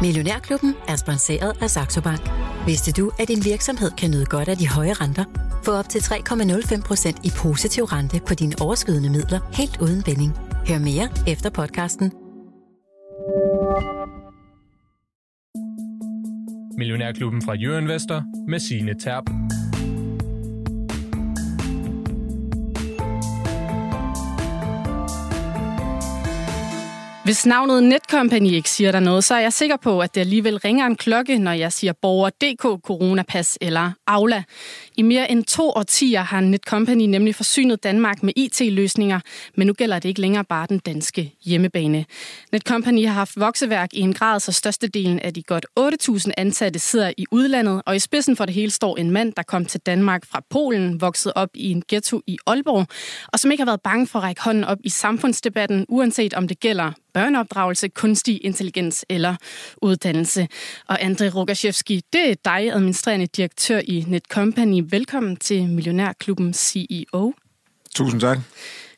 Millionærklubben er sponsoreret af Saxo Bank. Vidste du, at din virksomhed kan nyde godt af de høje renter? Få op til 3,05% i positiv rente på dine overskydende midler helt uden binding. Hør mere efter podcasten. Millionærklubben fra Jørgen Investor med sine Terp. Hvis navnet Netcompany ikke siger dig noget, så er jeg sikker på, at det alligevel ringer en klokke, når jeg siger Borger DK Coronapas eller Aula. I mere end to årtier har Netcompany nemlig forsynet Danmark med IT-løsninger, men nu gælder det ikke længere bare den danske hjemmebane. Netcompany har haft vokseværk i en grad, så størstedelen af de godt 8.000 ansatte sidder i udlandet, og i spidsen for det hele står en mand, der kom til Danmark fra Polen, vokset op i en ghetto i Aalborg, og som ikke har været bange for at række hånden op i samfundsdebatten, uanset om det gælder børneopdragelse, kunstig intelligens eller uddannelse. Og André Rogaszewski, det er dig, administrerende direktør i Netcompany. Velkommen til Millionærklubben CEO. Tusind tak.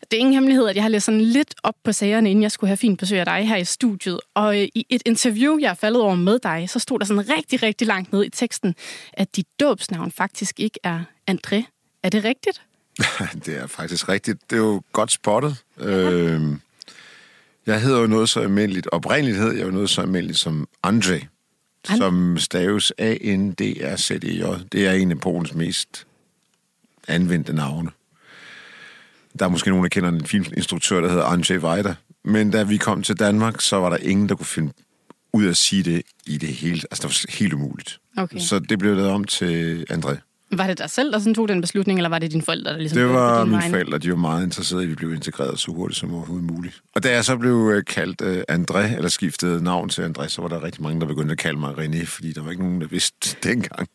Det er ingen hemmelighed, at jeg har læst sådan lidt op på sagerne, inden jeg skulle have fint besøg af dig her i studiet. Og øh, i et interview, jeg er faldet over med dig, så stod der sådan rigtig, rigtig langt ned i teksten, at dit dåbsnavn faktisk ikke er André. Er det rigtigt? det er faktisk rigtigt. Det er jo godt spottet. Ja. Øh, jeg hedder jo noget så almindeligt. Oprindeligt hed jeg jo noget så almindeligt som Andrzej, And- som staves A-N-D-R-Z-E-J. Det er en af Polens mest anvendte navne. Der er måske nogen, der kender en filminstruktør, der hedder Andrzej Wajda. Men da vi kom til Danmark, så var der ingen, der kunne finde ud af at sige det i det hele. Altså, det var helt umuligt. Okay. Så det blev lavet om til André. Var det dig selv, der sådan tog den beslutning, eller var det dine forældre, der ligesom Det var mine vejen? forældre, de var meget interesserede i, at vi blev integreret så hurtigt som overhovedet muligt. Og da jeg så blev øh, kaldt uh, André, eller skiftede navn til André, så var der rigtig mange, der begyndte at kalde mig René, fordi der var ikke nogen, der vidste dengang.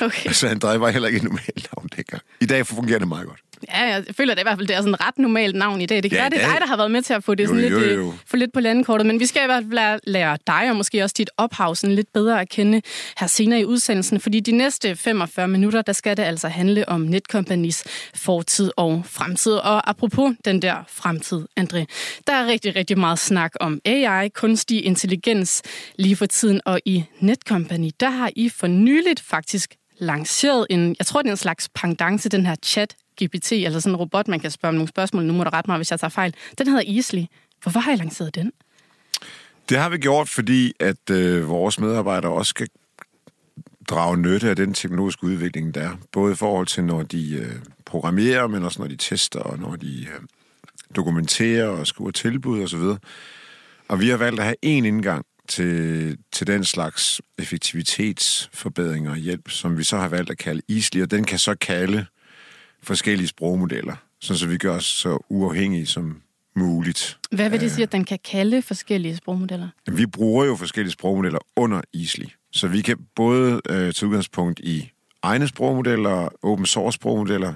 Okay. Så André var heller ikke et normalt navn dengang. I dag fungerer det meget godt. Ja, jeg føler det i hvert fald, det er sådan et ret normalt navn i dag. Det kan ja, være, det er dig, der har været med til at få det jo, sådan lidt, jo, øh, jo. få lidt på landkortet. Men vi skal i hvert fald lære dig, og måske også dit ophav, sådan lidt bedre at kende her senere i udsendelsen. Fordi de næste 45 minutter, der skal det altså handle om Netcompanies fortid og fremtid. Og apropos den der fremtid, André, der er rigtig, rigtig meget snak om AI, kunstig intelligens lige for tiden. Og i Netcompany, der har I for nyligt faktisk lanceret en, jeg tror, det er en slags pendant til den her chat GPT, eller sådan en robot, man kan spørge om nogle spørgsmål. Nu må du rette mig, hvis jeg tager fejl. Den hedder Easily. Hvorfor har I lanceret den? Det har vi gjort, fordi at øh, vores medarbejdere også skal drage nytte af den teknologiske udvikling, der er. Både i forhold til, når de øh, programmerer, men også når de tester, og når de øh, dokumenterer og skriver tilbud osv. Og, og vi har valgt at have én indgang til, til den slags effektivitetsforbedringer og hjælp, som vi så har valgt at kalde Easly, og den kan så kalde forskellige sprogmodeller, så vi gør os så uafhængige som muligt. Hvad vil det sige, at den kan kalde forskellige sprogmodeller? Vi bruger jo forskellige sprogmodeller under Easly, så vi kan både øh, tage udgangspunkt i egne sprogmodeller, open source sprogmodeller,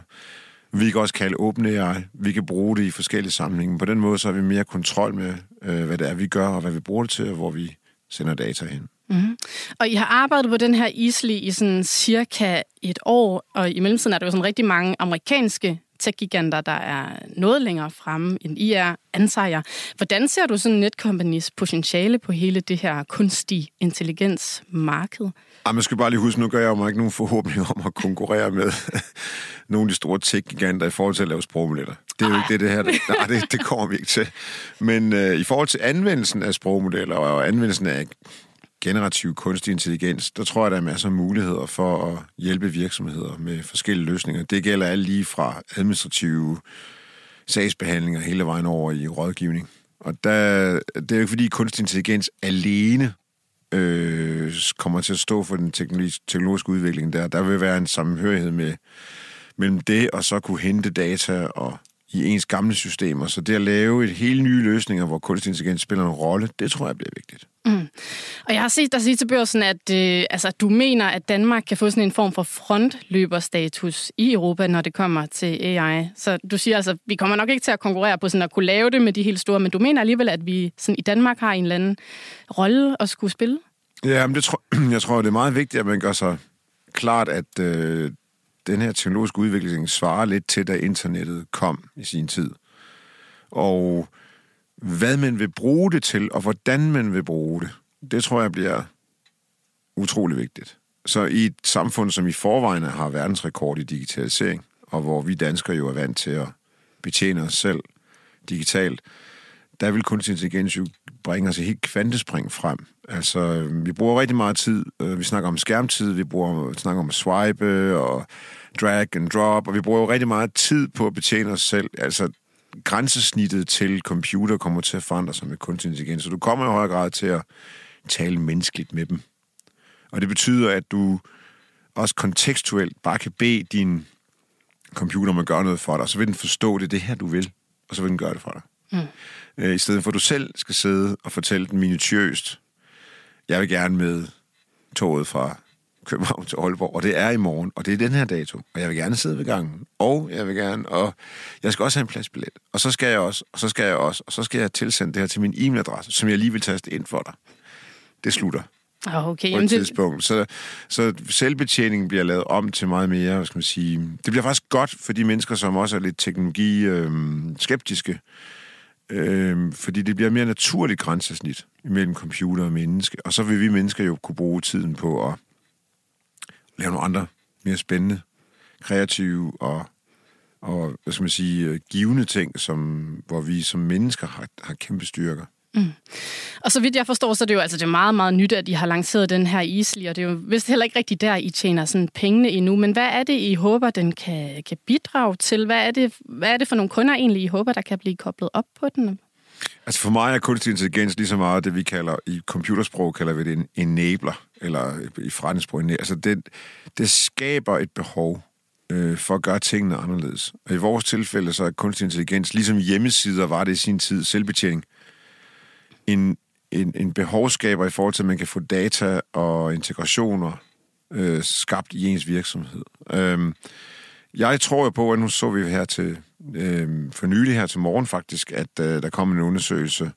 vi kan også kalde OpenAI. Vi kan bruge det i forskellige sammenhænge. På den måde så har vi mere kontrol med, øh, hvad det er, vi gør, og hvad vi bruger det til, og hvor vi sender data hen. Mm-hmm. Og I har arbejdet på den her Isli i sådan cirka et år, og i mellemtiden er der jo sådan rigtig mange amerikanske tech-giganter, der er noget længere fremme end I er, antager jeg. Hvordan ser du sådan Netcompanies potentiale på hele det her kunstig intelligens marked? Ja, man skal bare lige huske, nu gør jeg jo mig ikke nogen forhåbninger om at konkurrere med nogle af de store tech-giganter i forhold til at lave sprogmodeller. Det er jo ikke det, det her. Nej, det, det kommer vi ikke til. Men øh, i forhold til anvendelsen af sprogmodeller og anvendelsen af generativ kunstig intelligens, der tror jeg, der er masser af muligheder for at hjælpe virksomheder med forskellige løsninger. Det gælder alt lige fra administrative sagsbehandlinger hele vejen over i rådgivning. Og der, det er jo ikke fordi kunstig intelligens alene øh, kommer til at stå for den teknologiske udvikling der. Der vil være en sammenhørighed med, mellem det og så kunne hente data og i ens gamle systemer. Så det at lave et helt nye løsninger, hvor kunstig intelligens spiller en rolle, det tror jeg bliver vigtigt. Mm. Og jeg har set dig sige til børsen, at øh, altså, du mener, at Danmark kan få sådan en form for frontløberstatus i Europa, når det kommer til AI. Så du siger altså, vi kommer nok ikke til at konkurrere på sådan at kunne lave det med de helt store, men du mener alligevel, at vi sådan i Danmark har en eller anden rolle at skulle spille? Ja, men det tror, jeg tror, det er meget vigtigt, at man gør sig klart, at øh, den her teknologiske udvikling svarer lidt til, da internettet kom i sin tid. Og hvad man vil bruge det til, og hvordan man vil bruge det, det tror jeg bliver utrolig vigtigt. Så i et samfund, som i forvejen har verdensrekord i digitalisering, og hvor vi danskere jo er vant til at betjene os selv digitalt, der vil kunstig intelligens jo bringe os et helt kvantespring frem. Altså, øh, vi bruger rigtig meget tid. Øh, vi snakker om skærmtid, vi bruger, vi snakker om swipe øh, og drag and drop, og vi bruger jo rigtig meget tid på at betjene os selv. Altså, grænsesnittet til computer kommer til at forandre sig med kunstig intelligens, så du kommer i højere grad til at tale menneskeligt med dem. Og det betyder, at du også kontekstuelt bare kan bede din computer om at gøre noget for dig, så vil den forstå, det det her, du vil, og så vil den gøre det for dig. Mm. Øh, I stedet for, at du selv skal sidde og fortælle den minutiøst, jeg vil gerne med toget fra København til Aalborg, og det er i morgen, og det er den her dato, og jeg vil gerne sidde ved gangen, og jeg vil gerne, og jeg skal også have en pladsbillet, og så skal jeg også, og så skal jeg også, og så skal jeg tilsende det her til min e-mailadresse, som jeg lige vil taste ind for dig. Det slutter. Ah, okay. På et tidspunkt. Så, så selvbetjeningen bliver lavet om til meget mere, hvad skal man sige... Det bliver faktisk godt for de mennesker, som også er lidt teknologi-skeptiske, øh, Øh, fordi det bliver mere naturligt grænsesnit mellem computer og menneske. Og så vil vi mennesker jo kunne bruge tiden på at lave nogle andre mere spændende, kreative og, og hvad skal man sige, øh, givende ting, som, hvor vi som mennesker har, har kæmpe styrker. Mm. Og så vidt jeg forstår, så er det jo altså det er meget, meget nyt, at I har lanceret den her Easily, og det er jo vist heller ikke rigtigt der, I tjener sådan pengene endnu. Men hvad er det, I håber, den kan, kan bidrage til? Hvad er, det, hvad er det for nogle kunder egentlig, I håber, der kan blive koblet op på den? Altså for mig er kunstig intelligens lige så meget det, vi kalder, i computersprog kalder vi det en enabler, eller i forretningssprog, altså det, det skaber et behov øh, for at gøre tingene anderledes. Og i vores tilfælde så er kunstig intelligens, ligesom hjemmesider var det i sin tid, selvbetjening, en, en, en behovsskaber i forhold til, at man kan få data og integrationer øh, skabt i ens virksomhed. Øh, jeg tror jo på, at nu så vi her til øh, for nylig her til morgen faktisk, at øh, der kom en undersøgelse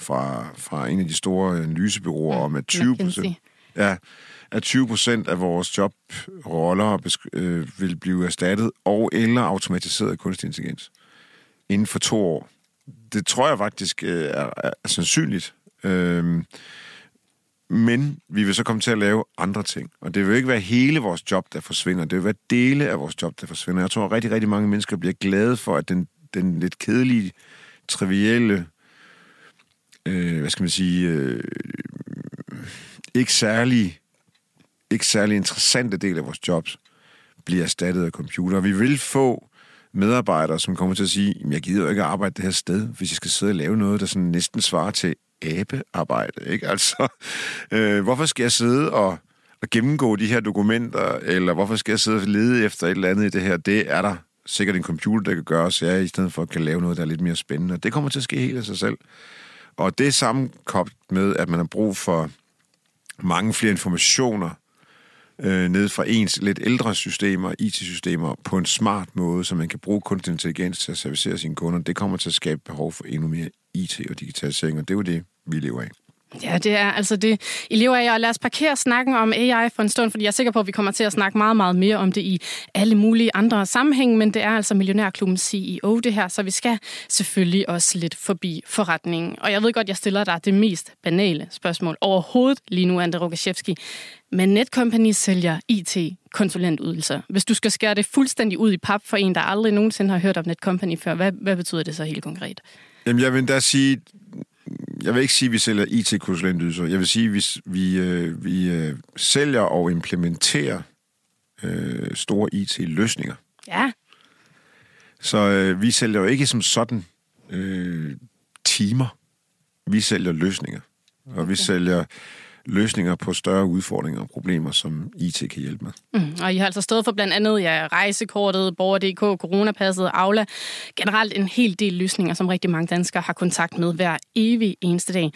fra, fra en af de store analysebyråer ja, om, at 20 procent ja, at 20 procent af vores jobroller øh, vil blive erstattet og eller automatiseret af kunstig intelligens inden for to år. Det tror jeg faktisk øh, er, er, er sandsynligt. Øh, men vi vil så komme til at lave andre ting. Og det vil ikke være hele vores job, der forsvinder. Det vil være dele af vores job, der forsvinder. Jeg tror, at rigtig, rigtig mange mennesker bliver glade for, at den, den lidt kedelige, trivielle, øh, hvad skal man sige, øh, ikke særlig, ikke særlig interessante del af vores jobs bliver erstattet af computer. Vi vil få medarbejdere, som kommer til at sige, jeg gider jo ikke arbejde det her sted, hvis jeg skal sidde og lave noget, der sådan næsten svarer til abearbejde, ikke? Altså, øh, hvorfor skal jeg sidde og, og gennemgå de her dokumenter, eller hvorfor skal jeg sidde og lede efter et eller andet i det her? Det er der sikkert en computer, der kan gøre, så jeg i stedet for kan lave noget, der er lidt mere spændende. Det kommer til at ske helt af sig selv. Og det er sammenkoblet med, at man har brug for mange flere informationer øh, ned fra ens lidt ældre systemer, IT-systemer, på en smart måde, så man kan bruge kunstig intelligens til at servicere sine kunder. Det kommer til at skabe behov for endnu mere IT og digitalisering, og det er jo det, vi lever af. Ja, det er altså det, I lever af. Og lad os parkere snakken om AI for en stund, fordi jeg er sikker på, at vi kommer til at snakke meget, meget mere om det i alle mulige andre sammenhænge, men det er altså Millionærklubben CEO det her, så vi skal selvfølgelig også lidt forbi forretningen. Og jeg ved godt, jeg stiller dig det mest banale spørgsmål overhovedet lige nu, Andre Rogaszewski. Men Netcompany sælger IT-konsulentydelser. Hvis du skal skære det fuldstændig ud i pap for en, der aldrig nogensinde har hørt om Netcompany før, hvad, hvad betyder det så helt konkret? Jamen, jeg vil da sige, jeg vil ikke sige, at vi sælger IT-konsulentydelser. Jeg vil sige, at vi, vi, øh, vi øh, sælger og implementerer øh, store IT-løsninger. Ja. Så øh, vi sælger jo ikke som sådan øh, timer. Vi sælger løsninger. Og okay. vi sælger løsninger på større udfordringer og problemer, som IT kan hjælpe med. Mm, og I har altså stået for blandt andet ja, rejsekortet, Borger.dk, Coronapasset, Aula. Generelt en hel del løsninger, som rigtig mange danskere har kontakt med hver evig eneste dag.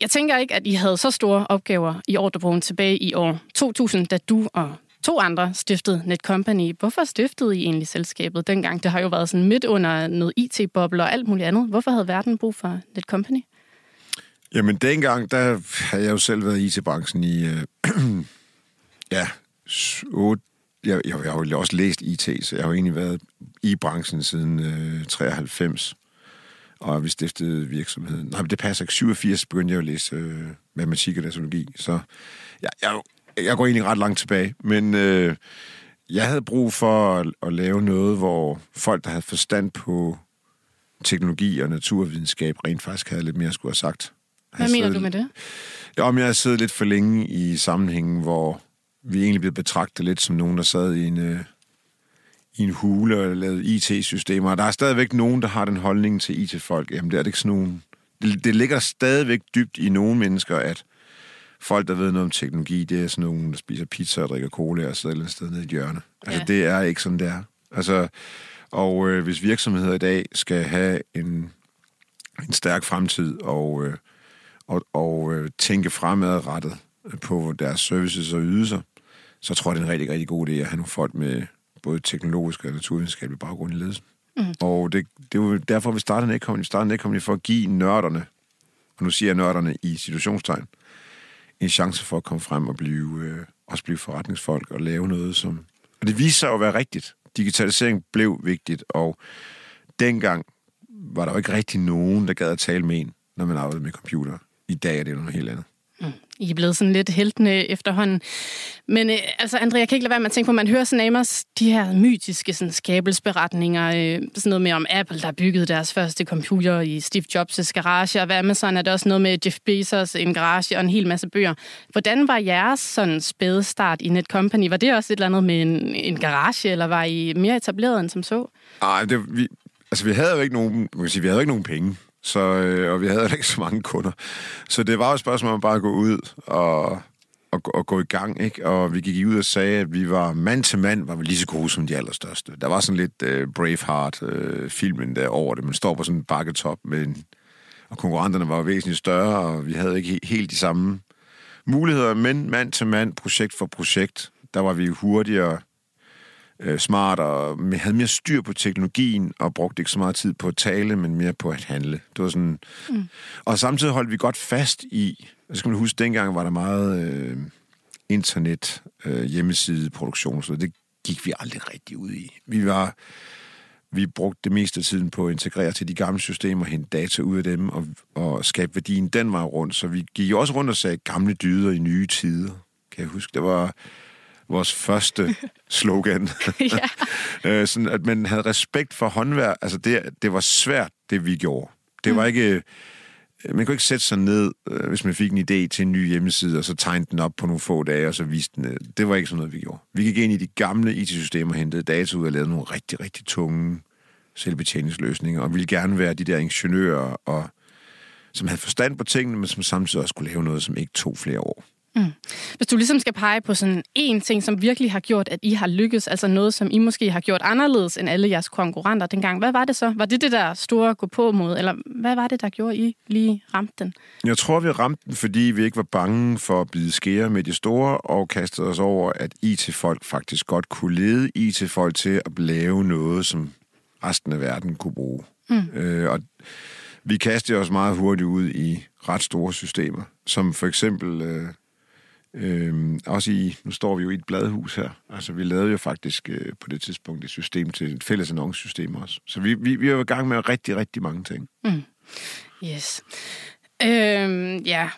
Jeg tænker ikke, at I havde så store opgaver i ordrebogen tilbage i år 2000, da du og to andre stiftede Netcompany. Hvorfor stiftede I egentlig selskabet dengang? Det har jo været sådan midt under noget IT-boble og alt muligt andet. Hvorfor havde verden brug for Netcompany? Jamen, dengang, der havde jeg jo selv været i IT-branchen i, øh, ja, 8, jeg, jeg, jeg har jo også læst IT, så jeg har jo egentlig været i branchen siden øh, 93. og vi stiftede virksomheden. Nej, men det passer ikke. 87 begyndte jeg at læse øh, matematik og datalogi, så jeg, jeg, jeg går egentlig ret langt tilbage, men øh, jeg havde brug for at, at lave noget, hvor folk, der havde forstand på teknologi og naturvidenskab, rent faktisk havde lidt mere skulle have sagt. Hvad mener du med det? Ja, om jeg har siddet lidt for længe i sammenhængen, hvor vi egentlig blev betragtet lidt som nogen, der sad i en, øh, i en hule og lavede IT-systemer. Der er stadigvæk nogen, der har den holdning til IT-folk. Jamen, det er det ikke sådan nogen... Det, det ligger stadigvæk dybt i nogle mennesker, at folk, der ved noget om teknologi, det er sådan nogen, der spiser pizza og drikker cola og sidder et eller andet sted nede i et hjørne. Altså, ja. det er ikke sådan, det er. Altså, og øh, hvis virksomheder i dag skal have en, en stærk fremtid og, øh, og, og øh, tænke fremadrettet på deres services og ydelser, så tror jeg, det er en rigtig, rigtig god idé at have nogle folk med både teknologisk og naturvidenskabelig baggrund i ledelsen. Mm. Og det, det jo derfor, vi startede Netcompany. Vi startede Netcompany for at give nørderne, og nu siger jeg nørderne i situationstegn, en chance for at komme frem og blive, øh, også blive forretningsfolk og lave noget, som... Og det viser sig at være rigtigt. Digitalisering blev vigtigt, og dengang var der jo ikke rigtig nogen, der gad at tale med en, når man arbejdede med computer. I dag er det noget helt andet. Mm. I er blevet sådan lidt heltende efterhånden. Men øh, altså, Andrea, jeg kan ikke lade være med at tænke på, at man hører sådan Amos, de her mytiske sådan, skabelsberetninger, øh, sådan noget med om Apple, der byggede deres første computer i Steve Jobs' garage, og hvad Amazon er der også noget med Jeff Bezos, en garage og en hel masse bøger. Hvordan var jeres sådan spæde start i Netcompany? Var det også et eller andet med en, en garage, eller var I mere etableret end som så? Nej, det, vi, altså vi havde jo ikke nogen, man kan sige, vi havde ikke nogen penge. Så, øh, og vi havde ikke så mange kunder. Så det var jo et spørgsmål om bare at gå ud og, og, og gå i gang. Ikke? Og vi gik ud og sagde, at vi var mand til mand, var vi lige så gode som de allerstørste. Der var sådan lidt øh, Braveheart-filmen øh, der over det. Man står på sådan en bakketop, med en, og konkurrenterne var væsentligt større, og vi havde ikke helt de samme muligheder. Men mand til mand, projekt for projekt, der var vi hurtigere øh, smart og havde mere styr på teknologien og brugte ikke så meget tid på at tale, men mere på at handle. Det var sådan... Mm. Og samtidig holdt vi godt fast i... Så skal man huske, dengang var der meget øh, internet, øh, hjemmeside, produktion, så det gik vi aldrig rigtig ud i. Vi var... Vi brugte det meste af tiden på at integrere til de gamle systemer, hente data ud af dem og, og skabe værdien den vej rundt. Så vi gik også rundt og sagde gamle dyder i nye tider. Kan jeg huske, det var vores første slogan. øh, sådan, at man havde respekt for håndværk. Altså, det, det var svært, det vi gjorde. Det var mm. ikke... Man kunne ikke sætte sig ned, øh, hvis man fik en idé til en ny hjemmeside, og så tegne den op på nogle få dage, og så viste den. Øh, det var ikke sådan noget, vi gjorde. Vi gik ind i de gamle IT-systemer, hentede data ud og lavede nogle rigtig, rigtig tunge selvbetjeningsløsninger, og ville gerne være de der ingeniører, og, som havde forstand på tingene, men som samtidig også kunne lave noget, som ikke tog flere år. Mm. Hvis du ligesom skal pege på sådan en ting, som virkelig har gjort, at I har lykkes, altså noget, som I måske har gjort anderledes end alle jeres konkurrenter dengang, hvad var det så? Var det det der store gå på mod, eller hvad var det, der gjorde, I lige ramte den? Jeg tror, vi ramte den, fordi vi ikke var bange for at bide skære med de store, og kastede os over, at IT-folk faktisk godt kunne lede IT-folk til at lave noget, som resten af verden kunne bruge. Mm. Øh, og vi kastede os meget hurtigt ud i ret store systemer, som for eksempel... Øh, Øhm, også i, nu står vi jo i et bladhus her, altså vi lavede jo faktisk øh, på det tidspunkt et system til et fælles annoncesystem også. Så vi, vi, vi er i gang med rigtig, rigtig mange ting. Mm. Yes. Øhm, ja,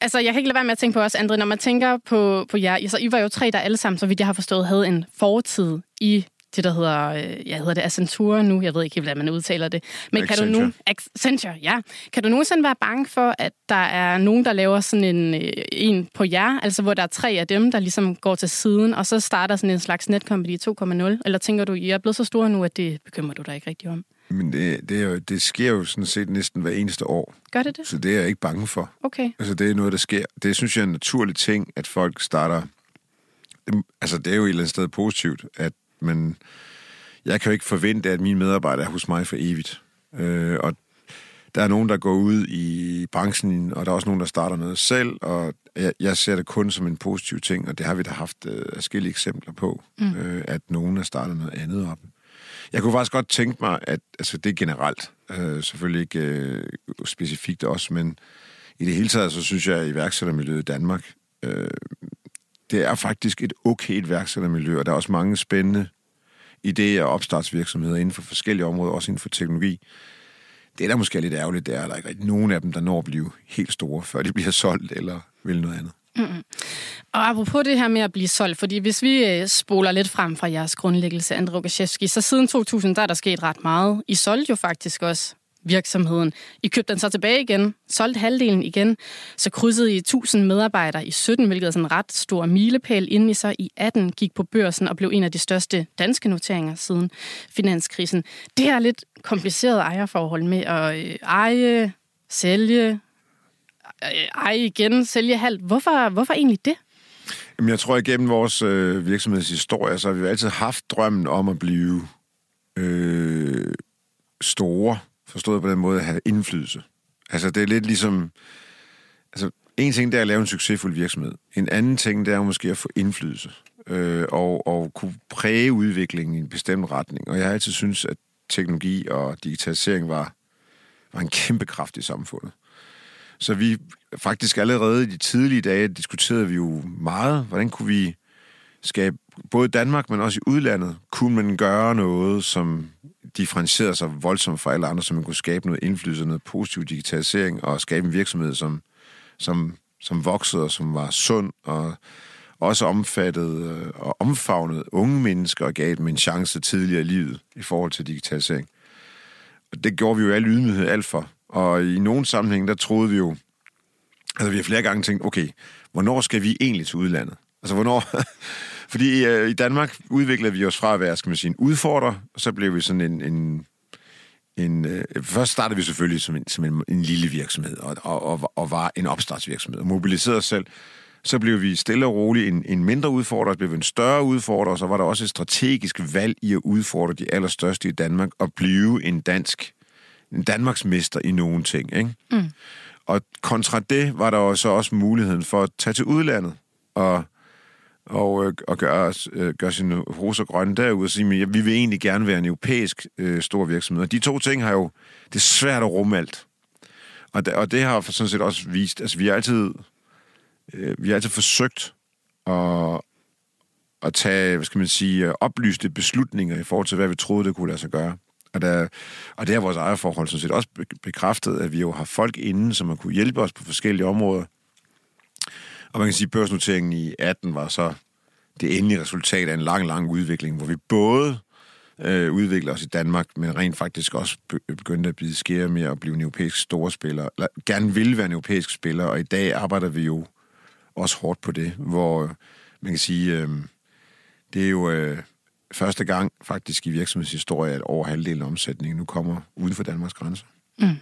Altså, jeg kan ikke lade være med at tænke på os, Andre, når man tænker på, på jer. så I var jo tre, der alle sammen, så vidt jeg har forstået, havde en fortid i det, der hedder, øh, jeg hedder det Accenture nu, jeg ved ikke helt, hvordan man udtaler det. Men Accenture. kan du nu, Accenture, ja. Kan du nogensinde være bange for, at der er nogen, der laver sådan en, øh, en på jer, altså hvor der er tre af dem, der ligesom går til siden, og så starter sådan en slags netcompany 2.0? Eller tænker du, I er blevet så store nu, at det bekymrer du dig ikke rigtig om? Men det, det, er jo, det sker jo sådan set næsten hver eneste år. Gør det det? Så det er jeg ikke bange for. Okay. Altså det er noget, der sker. Det synes jeg er en naturlig ting, at folk starter... Altså det er jo et eller andet sted positivt, at men jeg kan jo ikke forvente, at mine medarbejdere er hos mig for evigt. Øh, og der er nogen, der går ud i branchen, og der er også nogen, der starter noget selv, og jeg, jeg ser det kun som en positiv ting, og det har vi da haft øh, forskellige eksempler på, mm. øh, at nogen har startet noget andet op. Jeg kunne faktisk godt tænke mig, at altså det er generelt, øh, selvfølgelig ikke øh, specifikt også, men i det hele taget, så synes jeg, at iværksættermiljøet i Danmark, øh, det er faktisk et okay iværksættermiljø, og der er også mange spændende idéer og opstartsvirksomheder inden for forskellige områder, også inden for teknologi. det, der måske er lidt ærgerligt, det er, at der ikke er nogen af dem, der når at blive helt store, før de bliver solgt eller vil noget andet. Mm-hmm. Og apropos det her med at blive solgt, fordi hvis vi øh, spoler lidt frem fra jeres grundlæggelse, Andrej Rukashevski, så siden 2000, der er der sket ret meget. I solgte jo faktisk også virksomheden. I købte den så tilbage igen, solgte halvdelen igen, så krydsede I 1000 medarbejdere i 17, hvilket er sådan en ret stor milepæl, inden I så i 18 gik på børsen og blev en af de største danske noteringer siden finanskrisen. Det er lidt kompliceret ejerforhold med at øh, eje, sælge, øh, eje igen, sælge halvt. Hvorfor, hvorfor egentlig det? Jamen, jeg tror, at gennem vores øh, virksomhedshistorie, så har vi altid haft drømmen om at blive øh, store Forstået på den måde at have indflydelse. Altså, det er lidt ligesom... Altså, en ting, det er at lave en succesfuld virksomhed. En anden ting, det er måske at få indflydelse. Øh, og, og kunne præge udviklingen i en bestemt retning. Og jeg har altid synes, at teknologi og digitalisering var, var en kæmpe kraft i samfundet. Så vi faktisk allerede i de tidlige dage diskuterede vi jo meget, hvordan kunne vi skabe, både i Danmark, men også i udlandet, kunne man gøre noget, som differentierede sig voldsomt fra alle andre, så man kunne skabe noget indflydelse, noget positiv digitalisering, og skabe en virksomhed, som, som, som voksede, og som var sund, og også omfattede øh, og omfavnede unge mennesker, og gav dem en chance tidligere i livet i forhold til digitalisering. Og det gjorde vi jo al ydmyghed alt for. Og i nogle sammenhæng, der troede vi jo, altså vi har flere gange tænkt, okay, hvornår skal vi egentlig til udlandet? Altså hvornår, Fordi øh, i Danmark udviklede vi os fra at være, skal man sige, en udfordrer, og så blev vi sådan en... en en, øh, først startede vi selvfølgelig som en, som en, en lille virksomhed, og, og, og, og var en opstartsvirksomhed, og mobiliserede os selv. Så blev vi stille og roligt en, en mindre udfordrer, så blev vi en større udfordrer, og så var der også et strategisk valg i at udfordre de allerstørste i Danmark, og blive en dansk, en Danmarks mester i nogle ting. Ikke? Mm. Og kontra det var der så også muligheden for at tage til udlandet, og og, øh, og gøre, øh, gøre sine roser grønne derude og sige, at vi vil egentlig gerne være en europæisk øh, stor virksomhed. Og de to ting har jo, det er svært at rumme alt. Og da, og det har sådan set også vist, altså vi har altid, øh, vi har altid forsøgt at, at tage, hvad skal man sige, øh, oplyste beslutninger i forhold til, hvad vi troede, det kunne lade sig gøre. Og, der, og det har vores ejerforhold sådan set også bekræftet, at vi jo har folk inde, som har kunne hjælpe os på forskellige områder, og man kan sige, at børsnoteringen i 18 var så det endelige resultat af en lang, lang udvikling, hvor vi både øh, udvikler os i Danmark, men rent faktisk også begyndte at blive skære mere og blive en europæisk storspiller, eller gerne vil være en europæisk spiller, og i dag arbejder vi jo også hårdt på det, hvor øh, man kan sige, øh, det er jo øh, første gang faktisk i virksomhedshistorie, at over halvdelen af omsætningen nu kommer uden for Danmarks grænser. Mm.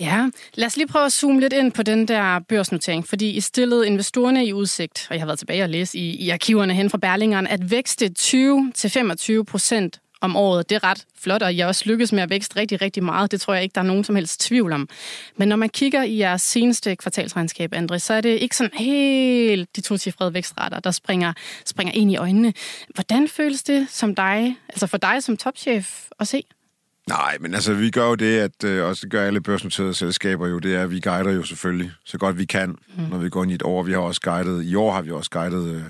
Ja, lad os lige prøve at zoome lidt ind på den der børsnotering, fordi I stillede investorerne i udsigt, og jeg har været tilbage og læse i, i arkiverne hen fra Berlingeren, at vækste 20-25 procent om året. Det er ret flot, og jeg også lykkes med at vækste rigtig, rigtig meget. Det tror jeg ikke, der er nogen som helst tvivl om. Men når man kigger i jeres seneste kvartalsregnskab, André, så er det ikke sådan helt de to cifrede vækstrater, der springer, springer ind i øjnene. Hvordan føles det som dig, altså for dig som topchef at se? Nej, men altså, vi gør jo det, at, øh, også det gør alle børsnoterede selskaber jo, det er, at vi guider jo selvfølgelig så godt vi kan, mm. når vi går ind i et år. Vi har også guidet, i år har vi også guidet øh,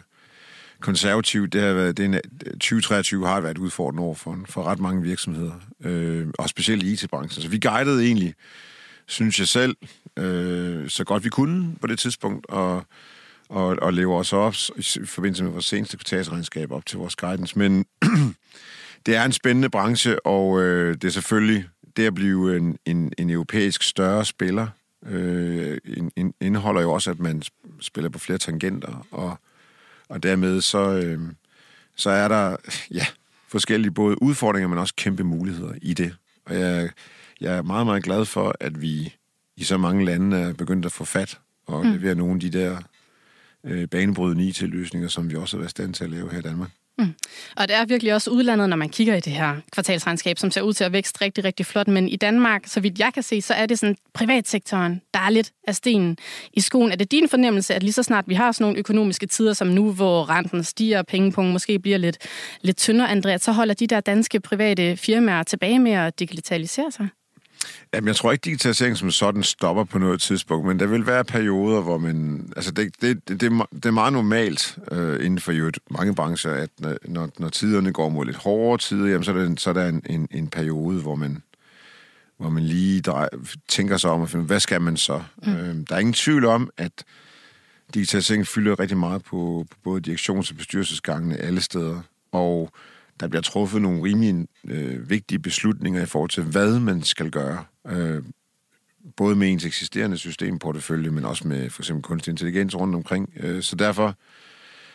konservativt. Det har været, det er en, 2023 har været udfordrende år for, for ret mange virksomheder, øh, og specielt i IT-branchen. Så vi guidede egentlig, synes jeg selv, øh, så godt vi kunne på det tidspunkt, og, og, og lever også op i forbindelse med vores seneste kvartalsregnskab op til vores guidance. Men det er en spændende branche, og øh, det er selvfølgelig det at blive en, en, en europæisk større spiller, øh, in, indeholder jo også, at man spiller på flere tangenter, og, og dermed så, øh, så er der ja, forskellige både udfordringer, men også kæmpe muligheder i det. Og jeg, jeg er meget, meget glad for, at vi i så mange lande er begyndt at få fat og mm. levere nogle af de der øh, banebrydende IT-løsninger, som vi også har været stand til at lave her i Danmark. Mm. Og det er virkelig også udlandet, når man kigger i det her kvartalsregnskab, som ser ud til at vækste rigtig, rigtig flot. Men i Danmark, så vidt jeg kan se, så er det sådan privatsektoren, der er lidt af stenen i skoen. Er det din fornemmelse, at lige så snart vi har sådan nogle økonomiske tider som nu, hvor renten stiger, og pengepunkten måske bliver lidt, lidt tyndere, Andrea, så holder de der danske private firmaer tilbage med at digitalisere sig? Jamen, jeg tror ikke, digitalisering som sådan stopper på noget tidspunkt, men der vil være perioder, hvor man... Altså, det, det, det, det er meget normalt øh, inden for jo mange brancher, at når, når tiderne går mod lidt hårdere tider, jamen, så er der, så er der en, en, en periode, hvor man, hvor man lige drej, tænker sig om at finde, hvad skal man så? Mm. Øh, der er ingen tvivl om, at digitalisering fylder rigtig meget på, på både direktions- og bestyrelsesgangene alle steder, og der bliver truffet nogle rimelig øh, vigtige beslutninger i forhold til, hvad man skal gøre. Øh, både med ens eksisterende systemportefølje, men også med for eksempel kunstig intelligens rundt omkring. Øh, så derfor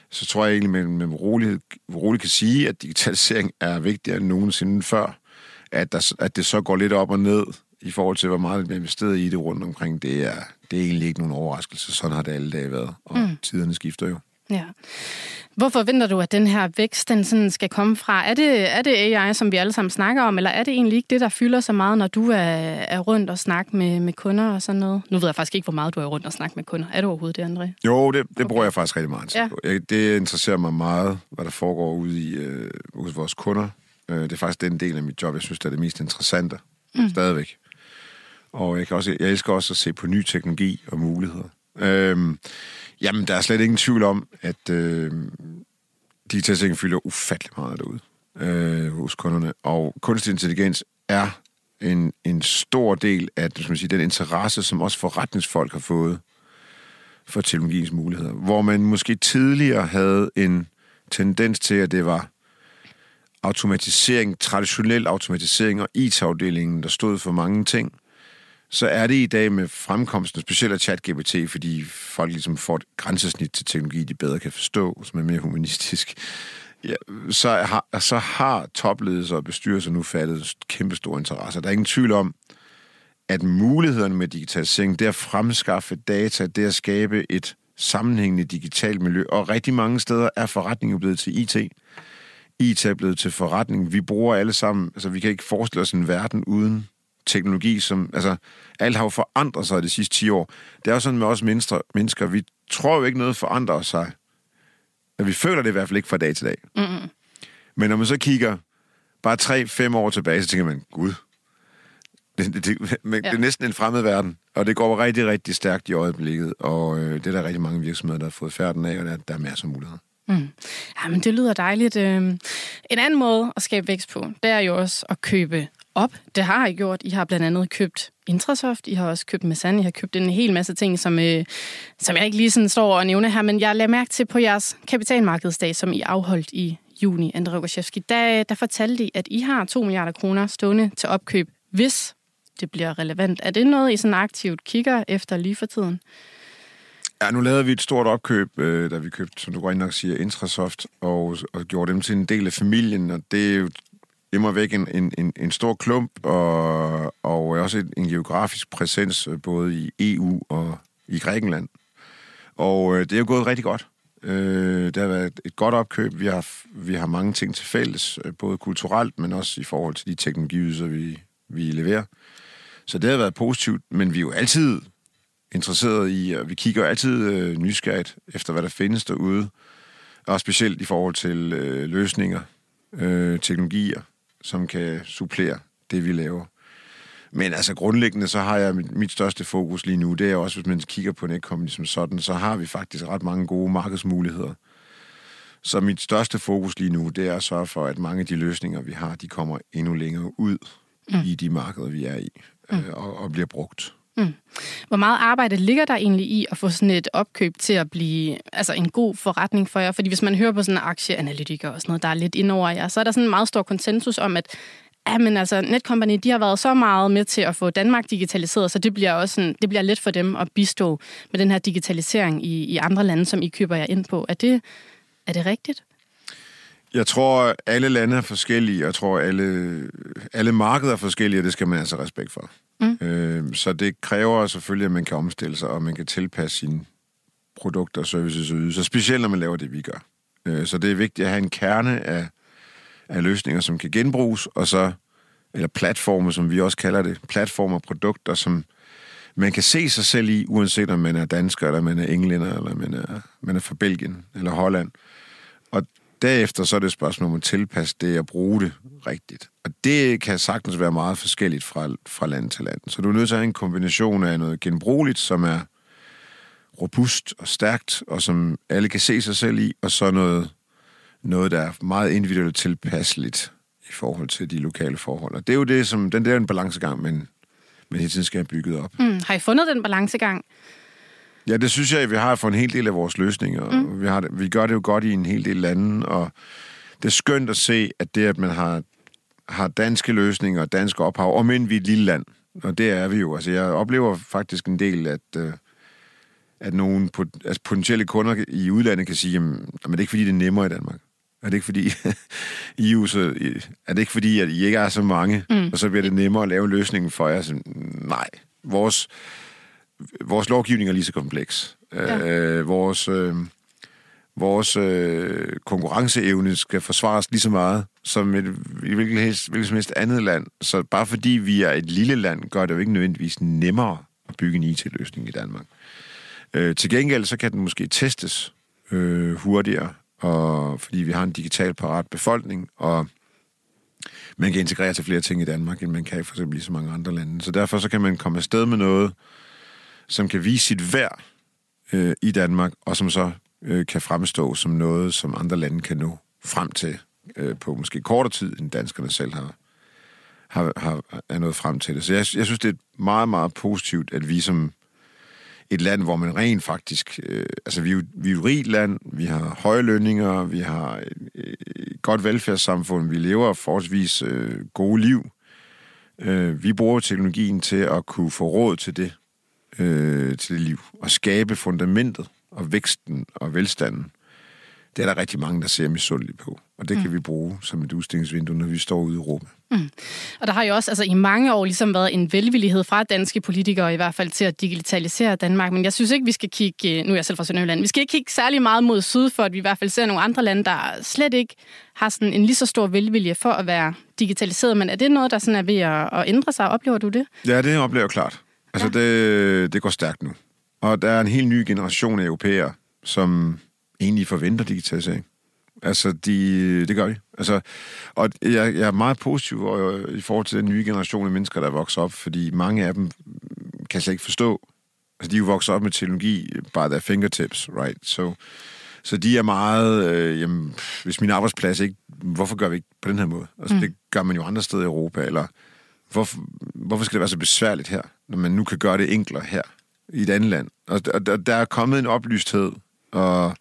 så tror jeg egentlig, at man med rolighed, roligt kan sige, at digitalisering er vigtigere end nogensinde før. At, der, at det så går lidt op og ned i forhold til, hvor meget der bliver investeret i det rundt omkring, det er, det er egentlig ikke nogen overraskelse. Sådan har det alle dage været, og mm. tiderne skifter jo. Ja. Hvor forventer du, at den her vækst den sådan skal komme fra? Er det, er det AI, som vi alle sammen snakker om, eller er det egentlig ikke det, der fylder så meget, når du er, er rundt og snakker med, med kunder og sådan noget? Nu ved jeg faktisk ikke, hvor meget du er rundt og snakker med kunder. Er du overhovedet det, André? Jo, det, det okay. bruger jeg faktisk rigtig meget ja. på. Jeg, det interesserer mig meget, hvad der foregår ude i, øh, hos vores kunder. Øh, det er faktisk den del af mit job, jeg synes, der er det mest interessante. Mm. Stadigvæk. Og jeg, kan også, jeg elsker også at se på ny teknologi og muligheder. Øhm, jamen, der er slet ingen tvivl om, at øh, digitalisering fylder ufattelig meget derude øh, hos kunderne. Og kunstig intelligens er en, en stor del af skal man sige, den interesse, som også forretningsfolk har fået for teknologiens muligheder. Hvor man måske tidligere havde en tendens til, at det var automatisering, traditionel automatisering og IT-afdelingen, der stod for mange ting, så er det i dag med fremkomsten, specielt af ChatGPT, fordi folk ligesom får et grænsesnit til teknologi, de bedre kan forstå, som er mere humanistisk, ja, så, har, så har topledelse og bestyrelser nu fattet kæmpe stor interesse. Der er ingen tvivl om, at mulighederne med digitalisering, det at fremskaffe data, det at skabe et sammenhængende digitalt miljø, og rigtig mange steder er forretningen blevet til IT. IT er blevet til forretning. Vi bruger alle sammen, altså vi kan ikke forestille os en verden uden teknologi, som, altså, alt har jo forandret sig de sidste 10 år. Det er jo sådan med os mennesker, mennesker vi tror jo ikke noget forandrer sig. Men vi føler det i hvert fald ikke fra dag til dag. Mm-hmm. Men når man så kigger bare 3-5 år tilbage, så tænker man, gud, det, det, det, men ja. det er næsten en fremmed verden, og det går rigtig, rigtig stærkt i øjeblikket, og øh, det er der rigtig mange virksomheder, der har fået færden af, og der, der er masser af muligheder. Mm. Ja, men det lyder dejligt. Øhm, en anden måde at skabe vækst på, det er jo også at købe op. Det har I gjort. I har blandt andet købt Intrasoft, I har også købt Masan, I har købt en hel masse ting, som, øh, som jeg ikke lige sådan står og nævner her, men jeg lader mærke til på jeres kapitalmarkedsdag, som I afholdt i juni, André Rogaszewski, der, der fortalte I, at I har 2 milliarder kroner stående til opkøb, hvis det bliver relevant. Er det noget, I sådan aktivt kigger efter lige for tiden? Ja, nu lavede vi et stort opkøb, øh, da vi købte, som du går ind og siger, Intrasoft, og, og gjorde dem til en del af familien, og det er jo immer væk en, en, en, en stor klump, og, og også en, en geografisk præsens øh, både i EU og i Grækenland. Og øh, det er jo gået rigtig godt. Øh, det har været et godt opkøb. Vi har, vi har mange ting til fælles, øh, både kulturelt, men også i forhold til de teknologier, vi, vi leverer. Så det har været positivt, men vi er jo altid interesseret i, og vi kigger altid øh, nysgerrigt efter, hvad der findes derude, og specielt i forhold til øh, løsninger, øh, teknologier, som kan supplere det, vi laver. Men altså grundlæggende, så har jeg mit, mit største fokus lige nu, det er også, hvis man kigger på Netcompany som sådan, så har vi faktisk ret mange gode markedsmuligheder. Så mit største fokus lige nu, det er at sørge for, at mange af de løsninger, vi har, de kommer endnu længere ud mm. i de markeder, vi er i, mm. øh, og, og bliver brugt. Mm. Hvor meget arbejde ligger der egentlig i at få sådan et opkøb til at blive altså en god forretning for jer? Fordi hvis man hører på sådan en aktieanalytiker og sådan noget, der er lidt indover jer, så er der sådan en meget stor konsensus om, at Ja, men altså, Netcompany, de har været så meget med til at få Danmark digitaliseret, så det bliver også sådan, det bliver let for dem at bistå med den her digitalisering i, i andre lande, som I køber jer ind på. Er det, er det rigtigt? Jeg tror, alle lande er forskellige. Jeg tror, alle, alle markeder er forskellige, og det skal man altså respekt for. Mm. Øh, så det kræver selvfølgelig, at man kan omstille sig, og man kan tilpasse sine produkter, services og ydelser, specielt når man laver det, vi gør. Øh, så det er vigtigt at have en kerne af, af løsninger, som kan genbruges, og så, eller platforme, som vi også kalder det, platformer og produkter, som man kan se sig selv i, uanset om man er dansker, eller man er englænder, eller man er, man er fra Belgien eller Holland. Og Derefter så er det et spørgsmål om at tilpasse det og bruge det rigtigt. Og det kan sagtens være meget forskelligt fra, fra land til land. Så du er nødt til at have en kombination af noget genbrugeligt, som er robust og stærkt, og som alle kan se sig selv i, og så noget, noget der er meget individuelt tilpasseligt i forhold til de lokale forhold. Og det er jo det, som, den der er en balancegang, men men hele tiden skal have bygget op. Mm. Har I fundet den balancegang? Ja, det synes jeg, vi har for en hel del af vores løsninger. Mm. Vi, har det, vi gør det jo godt i en hel del lande, og det er skønt at se, at det, at man har, har danske løsninger og dansk ophav, og men vi er et lille land, og det er vi jo. Altså, jeg oplever faktisk en del, at, øh, at nogle altså potentielle kunder i udlandet kan sige, jamen, jamen, det er ikke fordi, det er nemmere i Danmark. Er det ikke fordi, I så, er det ikke fordi, at I ikke er så mange, mm. og så bliver det nemmere at lave løsningen for jer? Så, nej, vores, vores lovgivning er lige så kompleks. Ja. Øh, vores øh, vores øh, konkurrenceevne skal forsvares lige så meget som et hvilket, helst, hvilket som helst andet land. Så bare fordi vi er et lille land, gør det jo ikke nødvendigvis nemmere at bygge en IT-løsning i Danmark. Øh, til gengæld så kan den måske testes øh, hurtigere, og fordi vi har en digital parat befolkning, og man kan integrere til flere ting i Danmark, end man kan for eksempel i så mange andre lande. Så derfor så kan man komme afsted med noget, som kan vise sit værd øh, i Danmark, og som så øh, kan fremstå som noget, som andre lande kan nå frem til øh, på måske kortere tid, end danskerne selv har, har, har er nået frem til det. Så jeg, jeg synes, det er meget, meget positivt, at vi som et land, hvor man rent faktisk... Øh, altså, vi er, jo, vi er jo et rigt land, vi har høje lønninger, vi har et, et godt velfærdssamfund, vi lever forholdsvis øh, gode liv. Øh, vi bruger teknologien til at kunne få råd til det, øh, til det liv, og skabe fundamentet og væksten og velstanden, det er der rigtig mange, der ser misundeligt på. Og det mm. kan vi bruge som et udstillingsvindue, når vi står ude i Europa. Mm. Og der har jo også altså, i mange år ligesom været en velvillighed fra danske politikere i hvert fald til at digitalisere Danmark. Men jeg synes ikke, vi skal kigge, nu er jeg selv fra Sønderjylland, vi skal ikke kigge særlig meget mod syd, for at vi i hvert fald ser nogle andre lande, der slet ikke har sådan en lige så stor velvilje for at være digitaliseret. Men er det noget, der sådan er ved at, at ændre sig? Oplever du det? Ja, det oplever jeg klart. Altså, ja. det, det går stærkt nu. Og der er en helt ny generation af europæere, som egentlig forventer digitalisering. Altså, de, det gør de. Altså, og jeg, jeg er meget positiv i forhold til den nye generation af mennesker, der vokser op, fordi mange af dem kan slet ikke forstå. Altså, de er jo vokset op med teknologi bare der fingertips, right? Så, så de er meget, øh, jamen, hvis min arbejdsplads ikke, hvorfor gør vi ikke på den her måde? Altså, mm. det gør man jo andre steder i Europa, eller hvorfor, hvorfor skal det være så besværligt her, når man nu kan gøre det enklere her? i et andet land. Og der, der er kommet en oplysthed og,